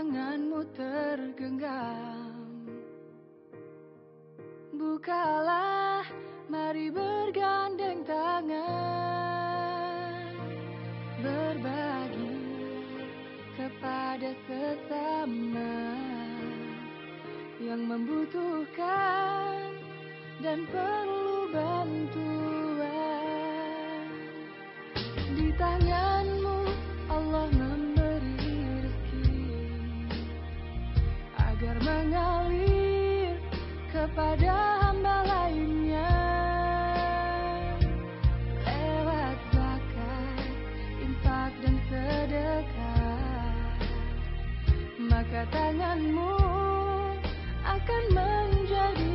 hatimu tergenggam. Bukalah, mari bergandeng tangan. Berbagi kepada sesama Yang membutuhkan dan perlu bantuan. Di tangan kepada hamba lainnya. Lewat bakat infak dan sedekah maka tanganmu akan menjadi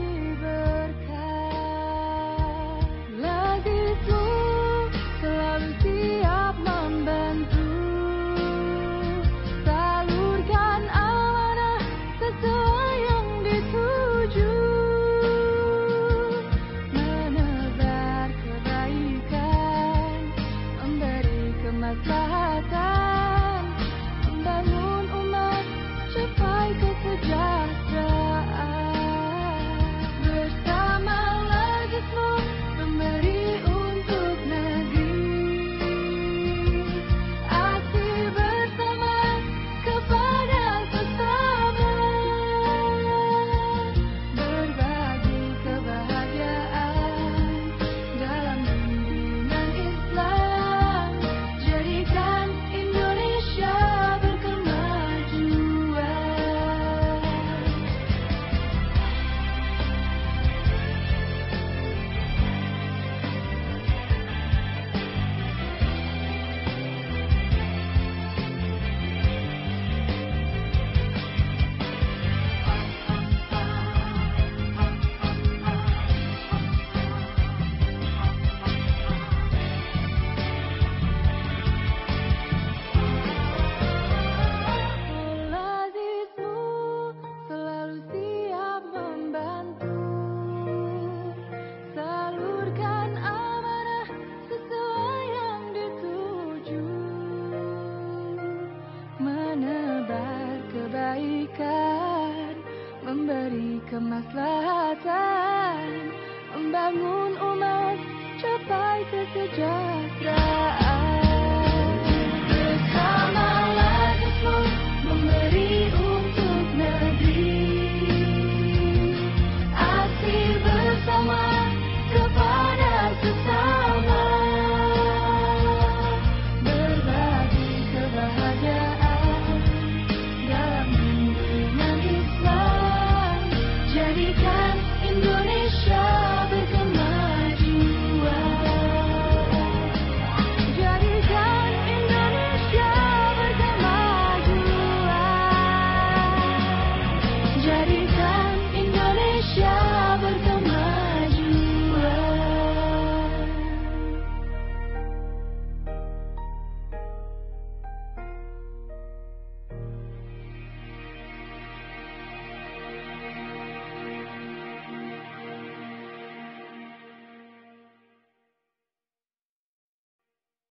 kemaslahatan Membangun umat capai kesejahteraan.